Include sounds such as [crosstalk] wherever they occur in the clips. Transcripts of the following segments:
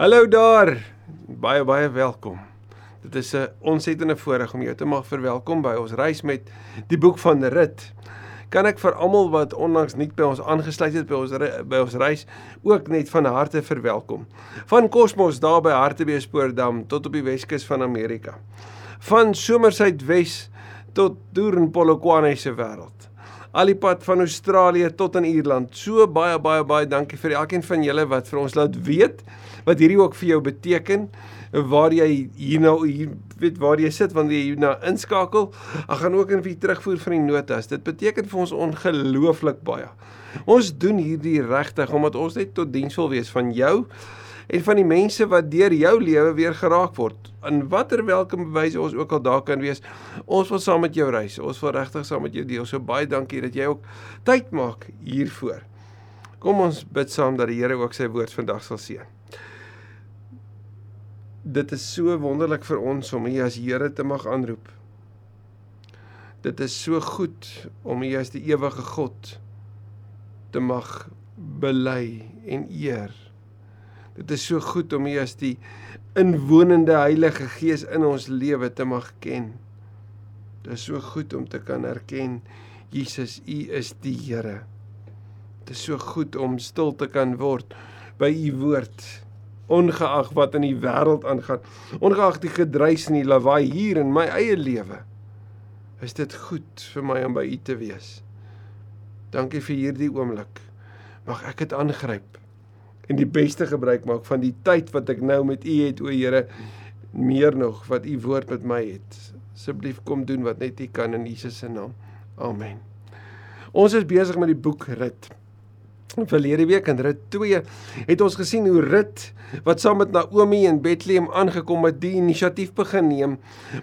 Hallo daar. Baie baie welkom. Dit is 'n ontsettende voorreg om jou te mag verwelkom by ons reis met die boek van Rit. Kan ek vir almal wat onlangs nie by ons aangesluit het by ons by ons reis ook net van harte verwelkom. Van Kosmos daar by Hartbeespoortdam tot op die Weskus van Amerika. Van Somersuidwes tot Doornpolokwane se wêreld al die pad van Australië tot in Ierland. So baie baie baie dankie vir elkeen van julle wat vir ons laat weet wat hierdie ook vir jou beteken waar jy hier nou hier weet waar jy sit wanneer jy hier nou inskakel. Ek gaan ook in vir terugvoer van die notas. Dit beteken vir ons ongelooflik baie. Ons doen hierdie regtig omdat ons net tot diens wil wees van jou en van die mense wat deur jou lewe weer geraak word. In watter welke bewyse ons ook al daar kan wees, ons wil saam met jou reis. Ons wil regtig saam met jou deel. So baie dankie dat jy ook tyd maak hiervoor. Kom ons bid saam dat die Here ook sy woord vandag sal seën. Dit is so wonderlik vir ons om U as Here te mag aanroep. Dit is so goed om U as die ewige God te mag bely en eer. Dit is so goed om U as die inwonende Heilige Gees in ons lewe te mag ken. Dit is so goed om te kan erken Jesus, U is die Here. Dit is so goed om stil te kan word by U woord, ongeag wat in die wêreld aangaan, ongeag die gedruis en die lawaai hier in my eie lewe. Is dit goed vir my om by U te wees? Dankie vir hierdie oomblik. Mag ek dit aangryp en die beste gebruik maak van die tyd wat ek nou met U het, o Here, meer nog wat U woord met my het. Asseblief kom doen wat net U kan in Jesus se naam. Amen. Ons is besig met die boek Rit. Verlede week in Rit 2 het ons gesien hoe Rit wat saam met Naomi in Bethlehem aangekom het, die inisiatief begin neem,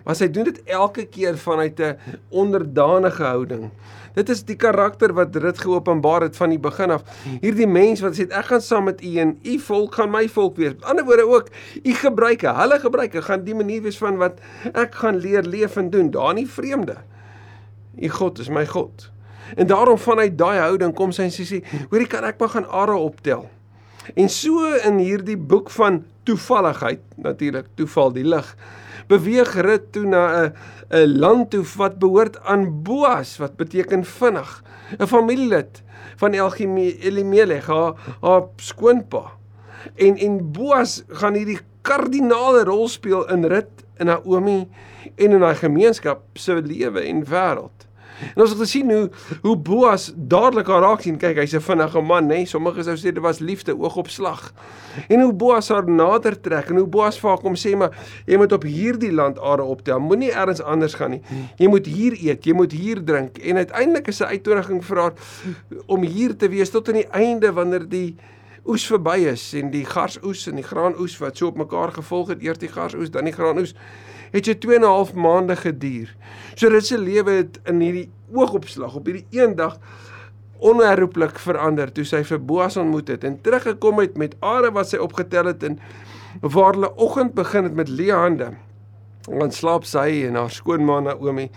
maar sy doen dit elke keer vanuit 'n onderdanige houding. Dit is die karakter wat Rut geopenbaar het van die begin af. Hierdie mens wat sê ek gaan saam met u en u volk gaan my volk wees. Met ander woorde ook u gebruike, hulle gebruike gaan die manier wees van wat ek gaan leer leef en doen. Daar nie vreemde. U God is my God. En daarom vanuit daai houding kom sy en sy sê, hoorie kan ek maar gaan are optel. En so in hierdie boek van toevalligheid, natuurlik toeval die lig, beweeg Rut toe na 'n 'n land toe wat behoort aan Boas wat beteken vinnig, 'n familielid van Elimelech, haar, haar skoonpa. En en Boas gaan hierdie kardinale rol speel in Rut en Naomi en in haar gemeenskap se lewe en wêreld. En ons het gesien hoe hoe Boas dadelik haar raak sien. Kyk, hy's 'n vinnige man, nê? Nee? Sommige sou sê dit was liefde oog op slag. En hoe Boas haar nader trek en hoe Boas vir haar kom sê, "Maar jy moet op hierdie land are optel. Moenie elders anders gaan nie. Jy moet hier eet, jy moet hier drink." En uiteindelik is 'n uitnodiging vir haar om hier te wees tot aan die einde wanneer die oes verby is en die garsoes en die graanoes wat so op mekaar gevolg het, eers die garsoes, dan die graanoes het jy 2 en 'n half maande geduur. So dit se lewe het in hierdie oogopslag op hierdie een dag onherroepelik verander toe sy vir Boas ontmoet het en teruggekom het met are wat sy opgetel het en waar hulle oggend begin het met leë hande. Want slaap sy en haar skoonma Naomi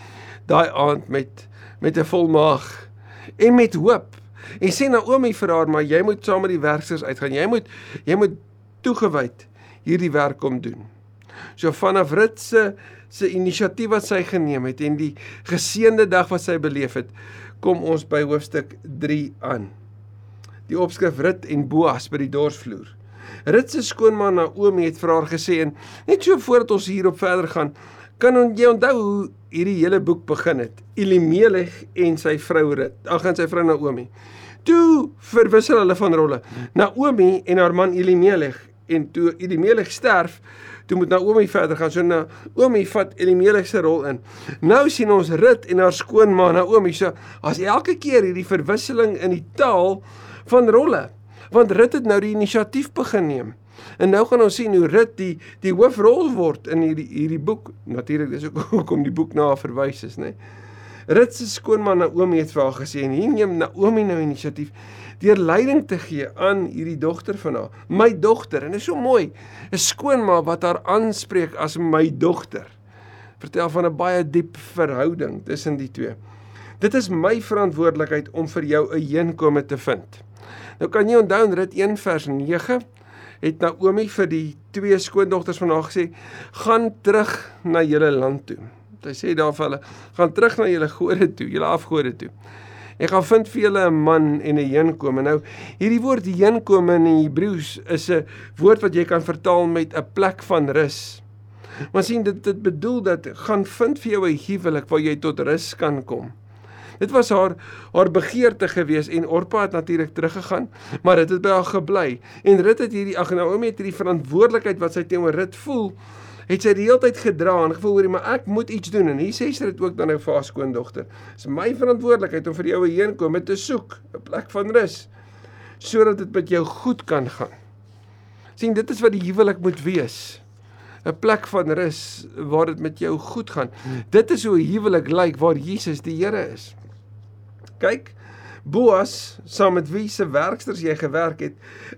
daai aand met met 'n vol maag en met hoop. En sê Naomi vir haar, maar jy moet saam met die werkers uitgaan. Jy moet jy moet toegewyd hierdie werk kom doen. So vanaf Rut se se inisiatief wat sy geneem het en die geseënde dag wat sy beleef het, kom ons by hoofstuk 3 aan. Die opskrif Rut en Boas by die dorsvloer. Rut se skoonma Naomi het vir haar gesê en net so voordat ons hierop verder gaan, kan jy onthou hoe hierdie hele boek begin het? Elimelech en sy vrou Rut, ag en sy vrou Naomi. Toe verwissel hulle van rolle. Naomi en haar man Elimelech en toe Elimelech sterf, toe moet Naomi verder gaan. So Naomi vat Elimelech se rol in. Nou sien ons Rut en haar skoonma Naomi. So as elke keer hierdie verwisseling in die taal van rolle. Want Rut het nou die inisiatief begin neem. En nou gaan ons sien hoe Rut die die hoofrol word in hierdie hierdie boek. Natuurlik dis ook [laughs] hoekom die boek na verwys is, né? Nee. Rut se skoonma Naomi het vir haar gesê en hier neem Naomi nou inisiatief deur leiding te gee aan hierdie dogter van haar, my dogter. En dit is so mooi, 'n skoonma wat haar aanspreek as my dogter. Vertel van 'n baie diep verhouding tussen die twee. Dit is my verantwoordelikheid om vir jou 'n heenkome te vind. Nou kan jy onthou in Rit 1 vers 9 het Naomi vir die twee skoondogters van haar gesê: "Gaan terug na julle land toe." Hy sê daar vir hulle: "Gaan terug na julle gode toe, julle afgode toe." Ek gaan vind vir julle 'n man en 'n heenkome. Nou hierdie woord heenkome in Hebreëus is 'n woord wat jy kan vertaal met 'n plek van rus. Maar sien dit dit bedoel dat gaan vind vir jou 'n huwelik waar jy tot rus kan kom. Dit was haar haar begeerte gewees en Orpa het natuurlik teruggegaan, maar dit het by haar gebly. En Rut het hierdie ag Naomi het hierdie verantwoordelikheid wat sy teenoor Rut voel het sy die hele tyd gedra en gevoel hoorie maar ek moet iets doen en hier sê sy dit ook dan nou vir haar skoondogter. Dis my verantwoordelikheid om vir die oue heen kom te soek 'n plek van rus sodat dit met jou goed kan gaan. sien dit is wat die huwelik moet wees. 'n plek van rus waar dit met jou goed gaan. Dit is hoe huwelik lyk waar Jesus die Here is. Kyk, Boas, saam met wie se werksters jy gewerk het,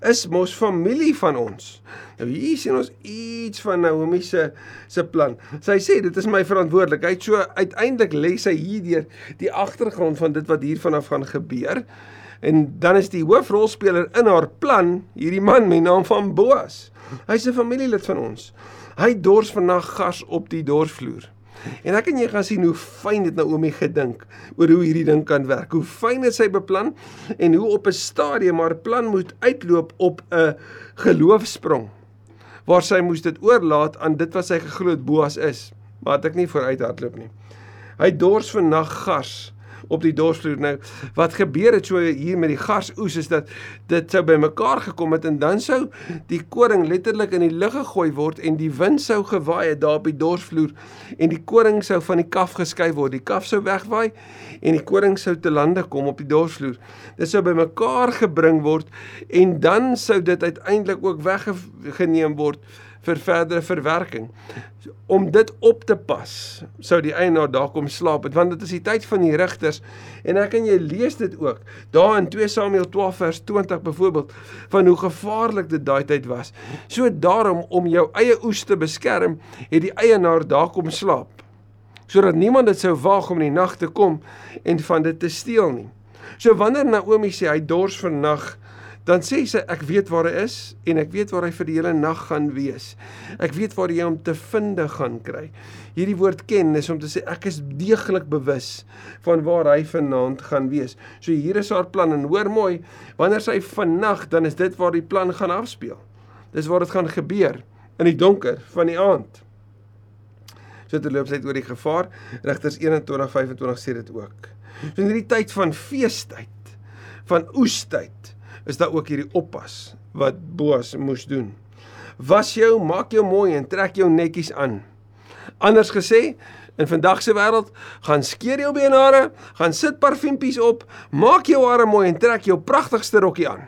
is mos familie van ons. Nou hier sien ons iets van Naomi se se plan. Sy sê dit is my verantwoordelikheid. So uiteindelik lê sy hierdeur die agtergrond van dit wat hier vanaf gaan gebeur. En dan is die hoofrolspeler in haar plan hierdie man met naam van Boas. Hy's 'n familielid van ons. Hy dors vannag gas op die dorsvloer. En ek en jy gaan sien hoe fyn dit Naomi gedink oor hoe hierdie ding kan werk. Hoe fyn dit sy beplan en hoe op 'n stadium haar plan moet uitloop op 'n geloofsprong waar sy moes dit oorlaat aan dit wat sy geglo het Boas is. Maar het ek nie vooruit hardloop nie. Hy dors vir nag gas op die dorsvloer. Nou wat gebeur het so hier met die gasoes is dat dit sou bymekaar gekom het en dan sou die koring letterlik in die lug gegooi word en die wind sou gewaai het daar op die dorsvloer en die koring sou van die kaf geskei word. Die kaf sou wegwaai en die koring sou te lande kom op die dorsvloer. Dit sou bymekaar gebring word en dan sou dit uiteindelik ook weggeneem word vir verdere verwerking. Om dit op te pas, sou die eienaar daar kom slaap, want dit is die tyd van die rigters en ek en jy lees dit ook. Daar in 2 Samuel 12 vers 20 byvoorbeeld van hoe gevaarlik dit daai tyd was. So daarom om jou eie oes te beskerm, het die eienaar daar kom slaap sodat niemand dit sou waag om in die nag te kom en van dit te steel nie. So wanneer Naomi sê hy dors vir nag, dan sê sy ek weet waar hy is en ek weet waar hy vir die hele nag gaan wees. Ek weet waar jy hom te vinde gaan kry. Hierdie woord ken is om te sê ek is deeglik bewus van waar hy vanaand gaan wees. So hier is haar plan en hoor mooi, wanneer sy vannag dan is dit waar die plan gaan afspeel. Dis waar dit gaan gebeur in die donker van die aand. So terloops uit oor die gevaar. Rigters 21:25 sê dit ook. So in hierdie tyd van feestyd, van oestyd, is daar ook hierdie oppas wat Boas moes doen. Was jou, maak jou mooi en trek jou netjies aan. Anders gesê, in vandag se wêreld, gaan skeer jou benare, gaan sit parfuumpies op, maak jou hare mooi en trek jou pragtigste rokkie aan.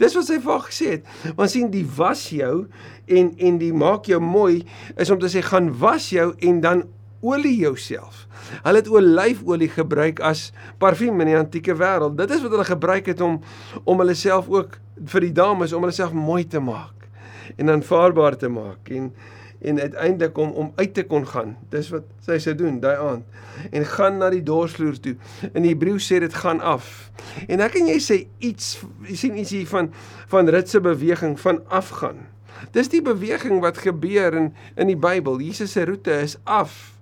Dis wat sy vir haar gesê het. Want sien die was jou en en die maak jou mooi is om te sê gaan was jou en dan olie jouself. Hulle het olyfolie gebruik as parfuum in die antieke wêreld. Dit is wat hulle gebruik het om om hulle self ook vir die dames om hulle self mooi te maak en aanvaarbaar te maak en en uiteindelik om om uit te kon gaan. Dis wat sy sê doen daai aand en gaan na die dorsvloer toe. In Hebreë sê dit gaan af. En ek en jy sê iets jy sien iets hier van van ritse beweging van afgaan. Dis die beweging wat gebeur in in die Bybel. Jesus se roete is af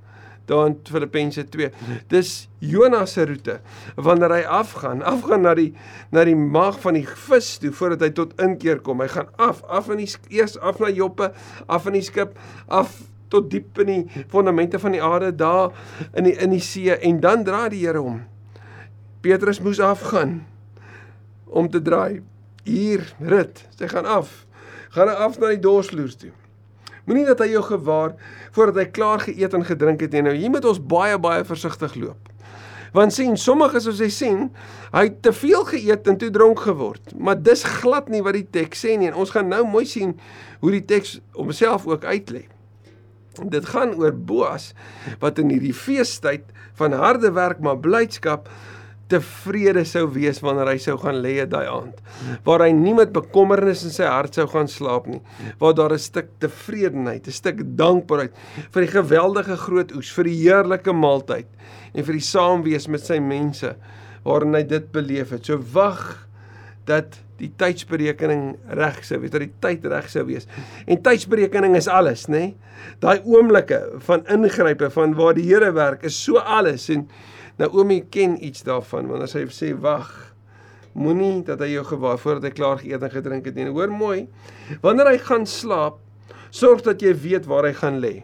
daar in Filippense 2. Dis Jonas se roete wanneer hy afgaan, afgaan na die na die maag van die vis toe voordat hy tot inkeer kom. Hy gaan af, af in die eers af na Joppe, af in die skip, af tot diep in die fondamente van die aarde daar in die in die see en dan draai die Here om. Petrus moes afgaan om te draai. Hier rit, hy gaan af. Gaan af na die dorsloers toe. Moenie dat hy jou gewaar voordat hy klaar geëet en gedrink het nie. Nou hier moet ons baie baie versigtig loop. Want sien, sommiges soos hy sien, hy het te veel geëet en toe dronk geword. Maar dis glad nie wat die teks sê nie. En ons gaan nou mooi sien hoe die teks homself ook uitlê. Dit gaan oor Boas wat in hierdie feestyd van harde werk maar blydskap tevrede sou wees wanneer hy sou gaan lê daai aand. Waar hy nie met bekommernis in sy hart sou gaan slaap nie. Waar daar 'n stuk tevredenheid, 'n stuk dankbaarheid vir die geweldige groot oes, vir die heerlike maaltyd en vir die saamwees met sy mense waarin hy dit beleef het. So wag dat die tydsberekening reg sou wees, dat die tyd reg sou wees. En tydsberekening is alles, nê? Nee? Daai oomblikke van ingrype van waar die Here werk is so alles en Naomi ken iets daarvan want as hy sê wag moenie dat hy jou gewaar voordat hy klaar geëet en gedrink het nie. Hoor mooi. Wanneer hy gaan slaap, sorg dat jy weet waar hy gaan lê.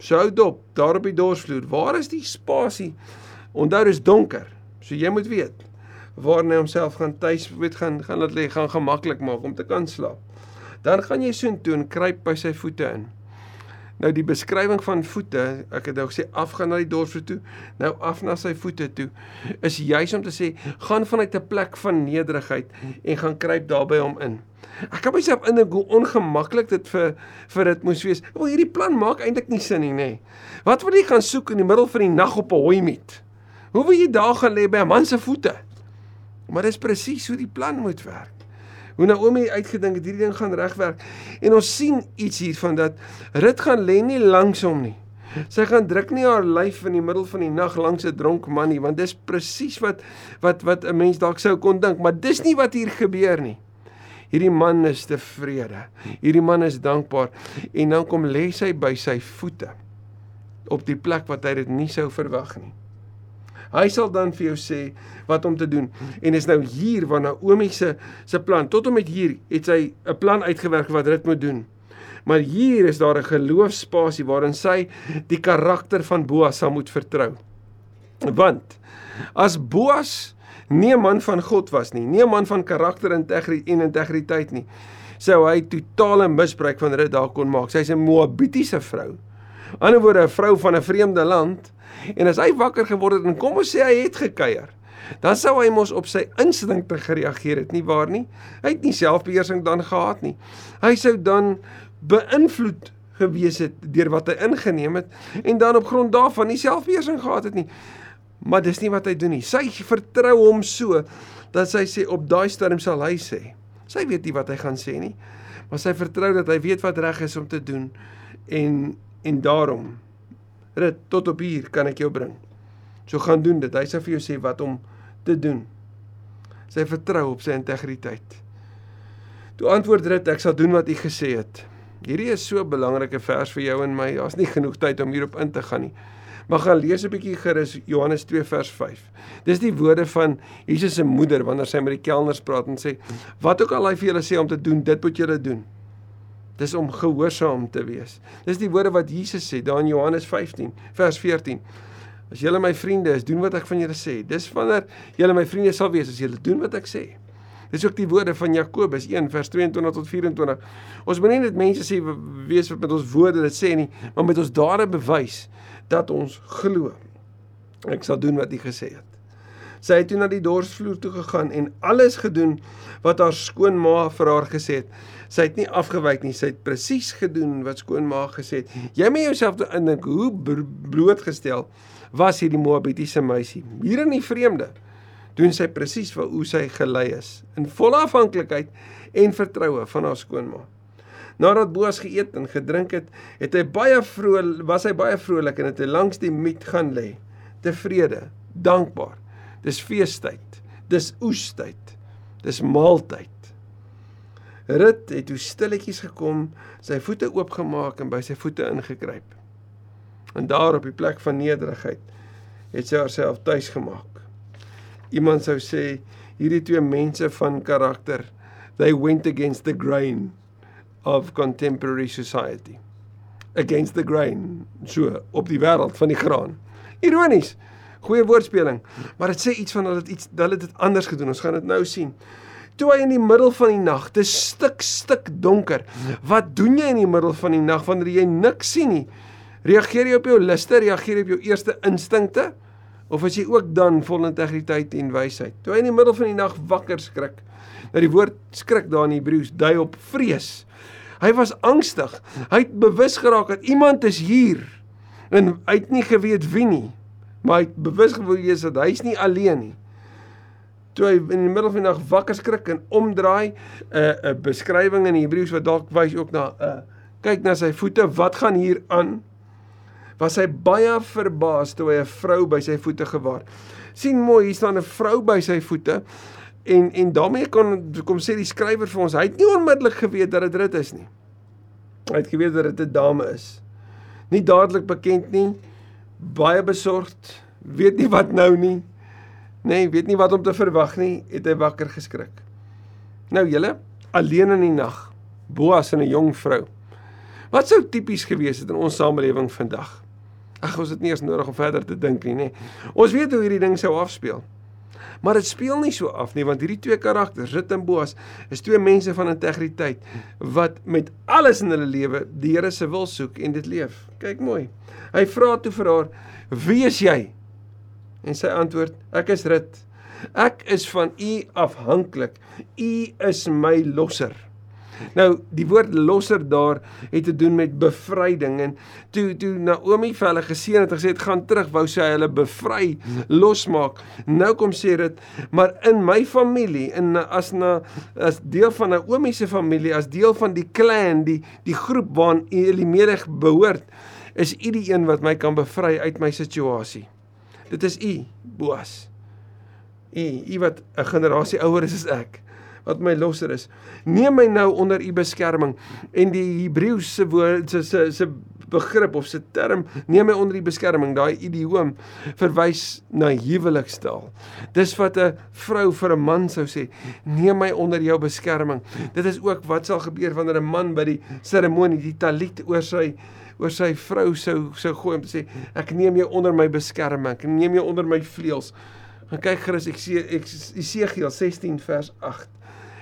Sou dop daar op die dorsvloer. Waar is die spasie? Onthou dis donker. So jy moet weet waar hy homself gaan tuis weet gaan gaan laat lê, gaan gemaklik maak om te kan slaap. Dan gaan jy soontoe en kruip by sy voete in. Nou die beskrywing van voete, ek het nou gesê afgaan na die dorsvloer toe, nou af na sy voete toe, is juis om te sê gaan vanuit 'n plek van nederigheid en gaan kruip daarby hom in. Ek kan myself indink hoe ongemaklik dit vir vir dit moes wees. Wel hierdie plan maak eintlik nie sin nie, nê. Wat wil jy gaan soek in die middel van die nag op 'n hooi met? Hoe wil jy daar gaan lê by 'n man se voete? Maar dis presies hoe die plan moet werk hoe Naomi uitgedink het hierdie ding gaan regwerk. En ons sien iets hiervan dat Rut gaan lê nie langs hom nie. Sy gaan druk nie haar lyf in die middel van die nag langs 'n dronk man nie, want dis presies wat wat wat 'n mens dalk sou kon dink, maar dis nie wat hier gebeur nie. Hierdie man is tevrede. Hierdie man is dankbaar en dan kom lê sy by sy voete op die plek wat hy dit nie sou verwag nie. Hy sal dan vir jou sê wat om te doen. En is nou hier waar Naomi se se plan tot en met hier het sy 'n plan uitgewerk wat dit moet doen. Maar hier is daar 'n geloofspasie waarin sy die karakter van Boas sal moet vertrou. Want as Boas nie 'n man van God was nie, nie 'n man van karakter en integriteit nie, sou hy totale misbruik van dit daar kon maak. Sy's 'n Moabitiese vrou. Ander woorde 'n vrou van 'n vreemde land En as hy wakker geword het en kom ons sê hy het gekuier, dan sou hy mos op sy instinkte gereageer het, nie waar nie? Hy het nie selfbeheersing dan gehad nie. Hy sou dan beïnvloed gewees het deur wat hy ingeneem het en dan op grond daarvan nie selfbeheersing gehad het nie. Maar dis nie wat hy doen nie. Sy vertrou hom so dat sy sê op daai stadium sal hy sê. Sy weet nie wat hy gaan sê nie, maar sy vertrou dat hy weet wat reg is om te doen en en daarom Rit, tot op hier kan ek jou bring. So gaan doen dit. Hy sê vir jou sê wat om te doen. Sy vertrou op sy integriteit. Toe antwoord Rit, ek sal doen wat u gesê het. Hierdie is so 'n belangrike vers vir jou en my. Daar's nie genoeg tyd om hierop in te gaan nie. Maar gaan lees 'n bietjie gerus Johannes 2 vers 5. Dis die woorde van Jesus se moeder wanneer sy met die kelners praat en sê: "Wat ook al hy vir julle sê om te doen, dit moet julle doen." Dis om gehoorsaam te wees. Dis die woorde wat Jesus sê daar in Johannes 15 vers 14. As julle my vriende is, doen wat ek van julle sê. Dis wanneer julle my vriende sal wees as julle doen wat ek sê. Dis ook die woorde van Jakobus 1 vers 22 tot 24. Ons moet nie net mense sê wees wat met ons woorde dit sê nie, maar met ons dade bewys dat ons glo. Ek sal doen wat U gesê het. Sy het toe na die dorsvloer toe gegaan en alles gedoen wat haar skoonma vir haar gesê het. Sy het nie afgewyk nie, sy het presies gedoen wat skoonma gesê het. Jy moet jouself indink hoe blootgestel was hierdie Moabitiese meisie. Hier in die vreemde doen sy presies wat hoe sy gelei is in volle afhanklikheid en vertroue van haar skoonma. Nadat Boas geëet en gedrink het, het hy baie vrolik, was hy baie vrolik en het hy langs die miet gaan lê, tevrede, dankbaar. Dis feestyd. Dis oestyd. Dis maaltyd. Rut het toe stilletjies gekom, sy voete oopgemaak en by sy voete ingekruip. En daar op die plek van nederigheid het sy haarself tuis gemaak. Iemand sou sê hierdie twee mense van karakter, they went against the grain of contemporary society. Against the grain, so op die wêreld van die graan. Ironies. Goeie woordspeling, maar dit sê iets van hulle het iets hulle het dit anders gedoen. Ons gaan dit nou sien toe hy in die middel van die nag, is stik stik donker. Wat doen jy in die middel van die nag wanneer jy niks sien nie? Reageer jy op jou liste, reageer jy op jou eerste instinkte of as jy ook dan vol integriteit en wysheid? Toe hy in die middel van die nag wakker skrik. Nou die woord skrik daar in Hebreëus dui op vrees. Hy was angstig. Hy het bewus geraak dat iemand is hier en hy het nie geweet wie nie, maar hy het bewus geword dat hy's nie alleen nie toe hy in die middel van die nag wakker skrik en omdraai 'n uh, 'n uh, beskrywing in Hebreëus wat dalk wys ook na 'n uh, kyk na sy voete, wat gaan hier aan? Was hy baie verbaas toe hy 'n vrou by sy voete gewaar. sien mooi, hier staan 'n vrou by sy voete En en daarmee kon kom sê die skrywer vir ons, hy het nie onmiddellik geweet dat dit Rut is nie. Hy het geweet dat dit 'n dame is. Nie dadelik bekend nie, baie besorgd, weet nie wat nou nie. Nee, weet nie wat om te verwag nie, het hy wakker geskrik. Nou julle, alleen in die nag, Boas en 'n jong vrou. Wat sou tipies gewees het in ons samelewing vandag? Ag, ons het nie eens nodig om verder te dink nie, nê. Ons weet hoe hierdie ding sou afspeel. Maar dit speel nie so af nie want hierdie twee karakters, Rut en Boas, is twee mense van integriteit wat met alles in hulle lewe die Here se wil soek en dit leef. Kyk mooi. Hy vra toe vir haar: "Wie is jy?" En sy antwoord: "Ek is Rut. Ek is van U afhanklik. U is my losser." Nou die woord losser daar het te doen met bevryding en toe toe Naomi vir hulle geseën het en gesê het gaan terug wou sy hulle bevry losmaak. Nou kom sê dit maar in my familie in as na as deel van Naomi se familie as deel van die clan die die groep waaraan Elimelech behoort is u die een wat my kan bevry uit my situasie. Dit is u Boas. U u wat 'n generasie ouer is as ek wat my losser is. Neem my nou onder u beskerming en die Hebreëse woord se se se begrip of se term neem my onder u beskerming. Daai idioom verwys na huwelikstaal. Dis wat 'n vrou vir 'n man sou sê, neem my onder jou beskerming. Dit is ook wat sal gebeur wanneer 'n man by die seremonie die talit oor sy oor sy vrou sou sou gooi om te sê ek neem jou onder my beskerming. Ek neem jou onder my vleuels. Gaan kyk gerus ek sê Esegiel 16 vers 8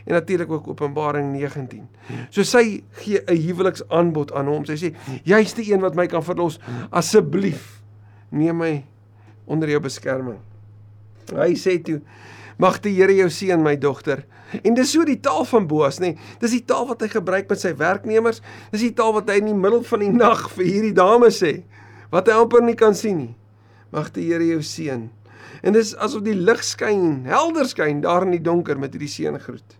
en natuurlik ook Openbaring 19. So sy gee 'n huweliksaanbod aan hom. Sy sê: "Jy's die een wat my kan verlos. Asseblief neem my onder jou beskerming." Hy sê toe: "Mag die Here jou seën, my dogter." En dis so die taal van Boas, nê. Nee. Dis die taal wat hy gebruik met sy werknemers. Dis die taal wat hy in die middel van die nag vir hierdie dame sê wat hy amper nie kan sien nie. Mag die Here jou seën. En dis asof die lig skyn, helder skyn daar in die donker met hierdie seëngroet.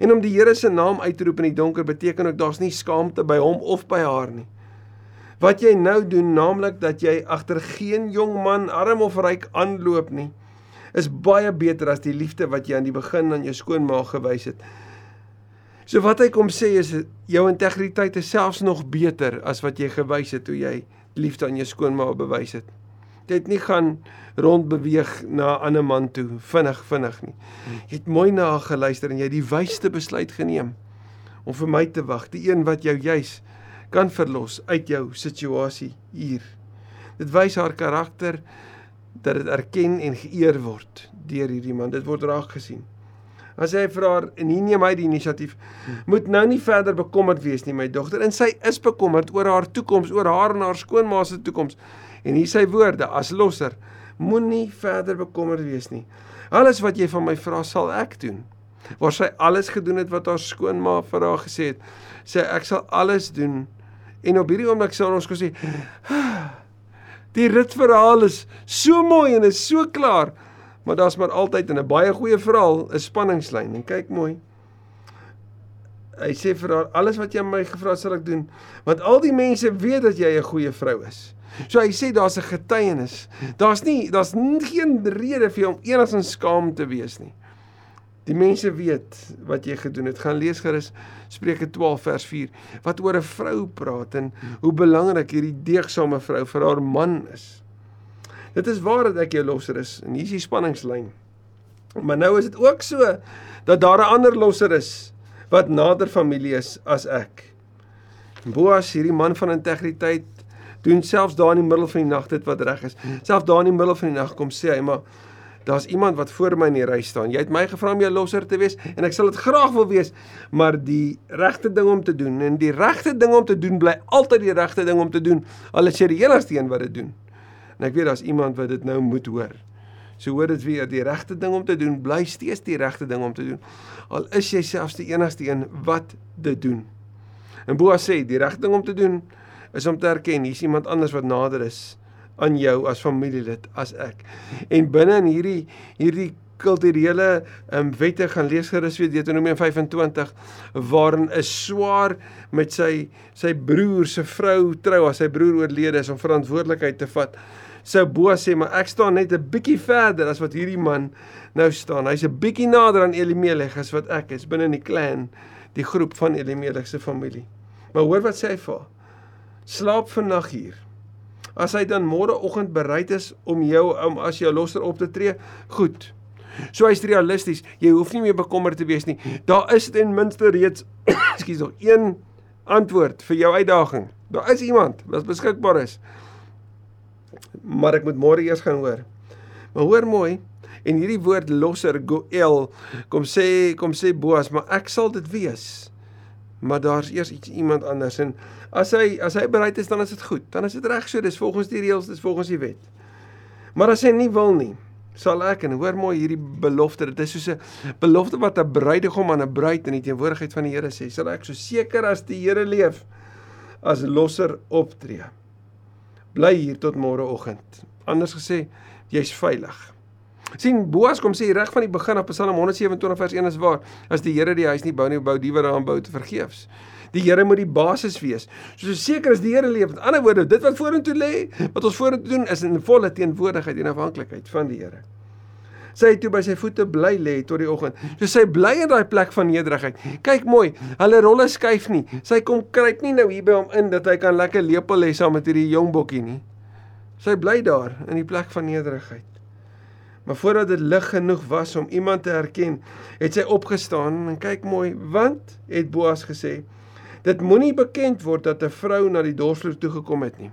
En om die Here se naam uit te roep in die donker beteken ook daar's nie skaamte by hom of by haar nie. Wat jy nou doen, naamlik dat jy agter geen jong man, arm of ryk aanloop nie, is baie beter as die liefde wat jy aan die begin aan jou skoonma gewys het. So wat hy kom sê is jou integriteit is selfs nog beter as wat jy gewys het toe jy liefde aan jou skoonma bewys het. Jy het nie gaan rond beweeg na 'n ander man toe vinnig vinnig nie. Jy het mooi na haar geluister en jy het die wysste besluit geneem om vir my te wag, die een wat jou juis kan verlos uit jou situasie hier. Dit wys haar karakter dat dit erken en geëer word deur hierdie man. Dit word raak gesien. As hy vir haar en hier neem hy die inisiatief, moet nou nie verder bekommerd wees nie, my dogter. En sy is bekommerd oor haar toekoms, oor haar en haar skoonma se toekoms. En hier sy woorde as losser moenie verder bekommerd wees nie. Alles wat jy van my vra sal ek doen. Waar sy alles gedoen het wat haar skoonma vir haar gesê het, sê ek sal alles doen. En op hierdie oomblik sal ons gesê die ritverhaal is so mooi en is so klaar, maar daar's maar altyd in 'n baie goeie verhaal 'n spanningslyn en kyk mooi. Hy sê vir haar alles wat jy my gevra het sal ek doen, want al die mense weet dat jy 'n goeie vrou is. So hy sê daar's 'n getuienis. Daar's nie daar's geen rede vir jou om enigsins skaam te wees nie. Die mense weet wat jy gedoen het. Gaan lees gerus Spreuke 12 vers 4 wat oor 'n vrou praat en hoe belangrik hierdie deegsame vrou vir haar man is. Dit is waar dat ek jou losser is en hier is die spanningslyn. Maar nou is dit ook so dat daar 'n ander losser is wat nader familie is as ek. Boas, hierdie man van integriteit, doen selfs daar in die middel van die nag dit wat reg is. Selfs daar in die middel van die nag kom sê hy maar daar's iemand wat voor my in die ry staan. Jy het my gevra om jou losser te wees en ek sal dit graag wil wees, maar die regte ding om te doen en die regte ding om te doen bly altyd die regte ding om te doen. Al is jy die enigste een wat dit doen. En ek weet daar's iemand wat dit nou moet hoor. So hoor dit weer die regte ding om te doen bly steeds die regte ding om te doen. Al is jy selfs die enigste een wat dit doen. En Boas sê die regte ding om te doen is om te erken hier's iemand anders wat nader is aan jou as familielid as ek. En binne in hierdie hierdie kulturele um, wette gaan lees gerus weer Deuteronomium 25 waarin 'n swaar met sy sy broer se vrou trou as sy broer oorlede is om verantwoordelikheid te vat. Sou Boas sê maar ek staan net 'n bietjie verder as wat hierdie man nou staan. Hy's 'n bietjie nader aan Elimelech as wat ek is binne in die clan, die groep van Elimelech se familie. Maar hoor wat sê hy vir haar? Slaap vannag hier. As hy dan môreoggend bereid is om jou om as jou losser op te tree, goed. So hy's realisties. Jy hoef nie meer bekommerd te wees nie. Daar is ten minste reeds [coughs] ekskuus nog een antwoord vir jou uitdaging. Daar is iemand wat beskikbaar is. Maar ek moet môre eers gaan hoor. Maar hoor mooi, en hierdie woord losser goel kom sê kom sê Boas, maar ek sal dit wees. Maar daar's eers iets iemand anders en as hy as hy bereid is dan is dit goed. Dan is dit reg so, dis volgens die reëls, dis volgens die wet. Maar as hy nie wil nie, sal ek en hoor mooi hierdie belofte. Dit is soos 'n belofte wat 'n bruidegom aan 'n bruid in die teenwoordigheid van die Here sê. Sal ek so seker as die Here leef as losser optree. Bly hier tot môreoggend. Anders gesê, jy's veilig. Sien Boas kom sê reg van die begin af Psalm 127 vers 1 is waar as die Here die huis nie bou nie, bou die wat daaraan bou te vergeefs. Die Here moet die basis wees. So seker as die Here leef. Met ander woorde, dit wat vorentoe lê, wat ons vorentoe doen is in volle teenwoordigheid en afhanklikheid van die Here. Sy het toe by sy voete bly lê tot die oggend. So sy bly in daai plek van nederigheid. Kyk mooi, hulle rolle skuif nie. Sy kom kruip nie nou hier by hom in dat hy kan lekker lepel lê saam met hierdie jong bokkie nie. Sy bly daar in die plek van nederigheid. Maar voordat dit lig genoeg was om iemand te herken, het sy opgestaan en kyk mooi, want het Boas gesê, Dit moenie bekend word dat 'n vrou na die dorsvloer toe gekom het nie.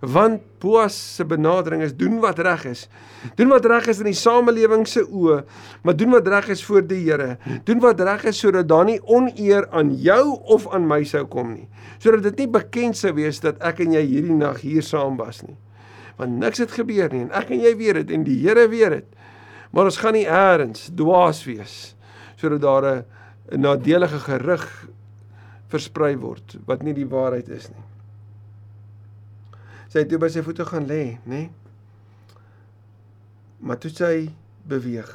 Want Boas se benadering is doen wat reg is. Doen wat reg is in die samelewing se oë, maar doen wat reg is voor die Here. Doen wat reg is sodat daar nie oneer aan jou of aan my sou kom nie. Sodat dit nie bekend sou wees dat ek en jy hierdie nag hier saam was nie. Want niks het gebeur nie en ek en jy weet dit en die Here weet dit. Maar ons gaan nie eers dwaas wees sodat daar 'n nadelige gerug versprei word wat nie die waarheid is nie. Sy het toe by sy voete gaan lê, nê? Maar toe sy beweeg.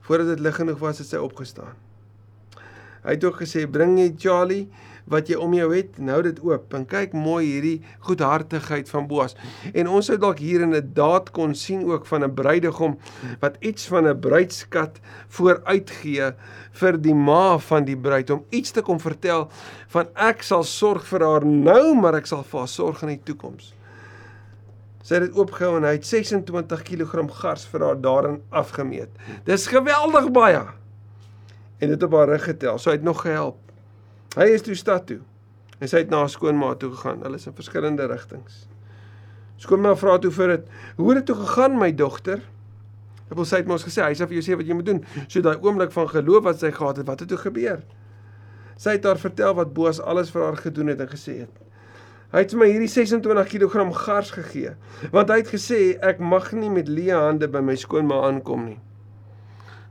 Voordat dit lig genoeg was, het sy opgestaan. Hy het ook gesê, "Bring jy Charlie wat jy om jou het, nou dit oop en kyk mooi hierdie goedhartigheid van Boas. En ons sou dalk hier in 'n daad kon sien ook van 'n bruidegom wat iets van 'n bruidskat vooruitgee vir die ma van die bruid om iets te kom vertel van ek sal sorg vir haar nou, maar ek sal vir haar sorg in die toekoms. Sy het dit oopgehou en hy het 26 kg gars vir haar daarin afgemeet. Dis geweldig baie. En dit op haar rug getel. So hy het nog gehelp. Hy is toe stad toe. En sy het na skoonma toe gegaan. Hulle is in verskillende rigtings. Skoonma vra toe vir dit: "Hoe het dit toe gegaan, my dogter?" Ek wil sê het mos gesê, hy sê vir jou sê wat jy moet doen. So daai oomblik van geloof wat sy gehad het, wat het toe gebeur? Sy het haar vertel wat Boas alles vir haar gedoen het en gesê het. Hy het my hierdie 26 kg gars gegee, want hy het gesê ek mag nie met leë hande by my skoonma aankom nie.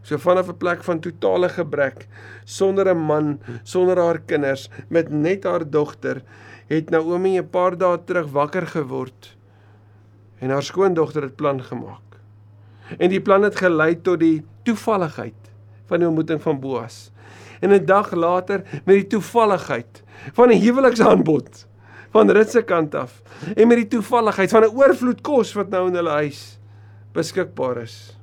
So vanaf 'n plek van totale gebrek, sonder 'n man, sonder haar kinders, met net haar dogter, het Naomi 'n paar dae terug wakker geword en haar skoondogter het plan gemaak. En die plan het gelei tot die toevalligheid van die ontmoeting van Boas. En 'n dag later met die toevalligheid van 'n huweliksaanbod van Rut se kant af en met die toevalligheid van 'n oorvloed kos wat nou in hulle huis beskikbaar is.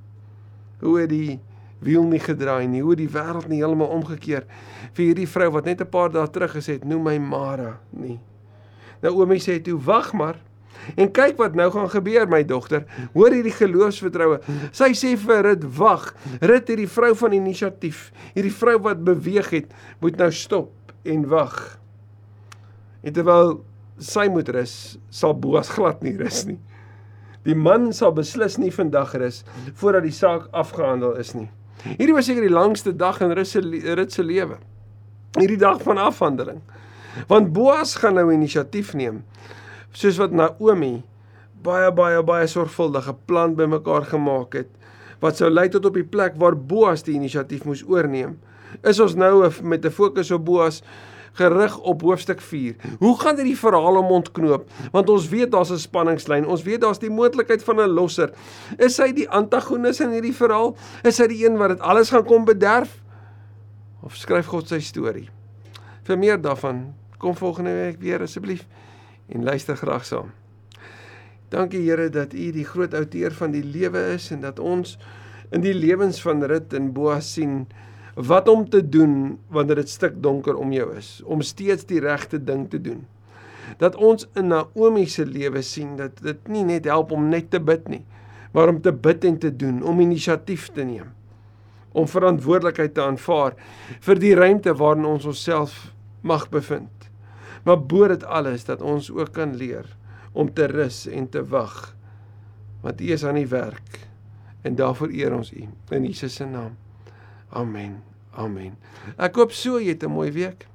Hoe het die wiel nie gedraai nie, hoe die wêreld nie heeltemal omgekeer vir hierdie vrou wat net 'n paar dae terug gesê het, noem my Mara nie. Nou oomie sê toe, "Wag maar en kyk wat nou gaan gebeur my dogter. Hoor hierdie geloofsvertroue. Sy sê vir Rit, "Wag. Rit hierdie vrou van inisiatief, hierdie vrou wat beweeg het, moet nou stop en wag." En terwyl sy moet rus, sal Boas [laughs] glad nie rus nie. Die man sal beslis nie vandag rus voordat die saak afgehandel is nie. Hierdie was seker die langste dag in Rut se Rut se lewe. Hierdie dag van afhandeling. Want Boas gaan nou inisiatief neem. Soos wat Naomi baie baie baie sorgvuldige plan bymekaar gemaak het wat sou lei tot op die plek waar Boas die inisiatief moes oorneem. Is ons nou met 'n fokus op Boas gerig op hoofstuk 4. Hoe gaan dit die verhaal om ontknoop? Want ons weet daar's 'n spanningslyn. Ons weet daar's die moontlikheid van 'n losser. Is hy die antagonis in hierdie verhaal? Is hy die een wat dit alles gaan kom bederf? Of skryf God sy storie? Vir meer daarvan, kom volgende week weer asseblief en luister graag saam. Dankie Here dat U die groot outeur van die lewe is en dat ons in die lewens van Rut en Boas sien wat om te doen wanneer dit stik donker om jou is, om steeds die regte ding te doen. Dat ons in Naomi se lewe sien dat dit nie net help om net te bid nie, maar om te bid en te doen, om inisiatief te neem, om verantwoordelikheid te aanvaar vir die ruimte waarin ons onsself mag bevind. Maar bo dit alles dat ons ook kan leer om te rus en te wag. Want U is aan die werk en daarvoor eer ons U in Jesus se naam. Amen. Amen. Ek hoop so jy het 'n mooi week.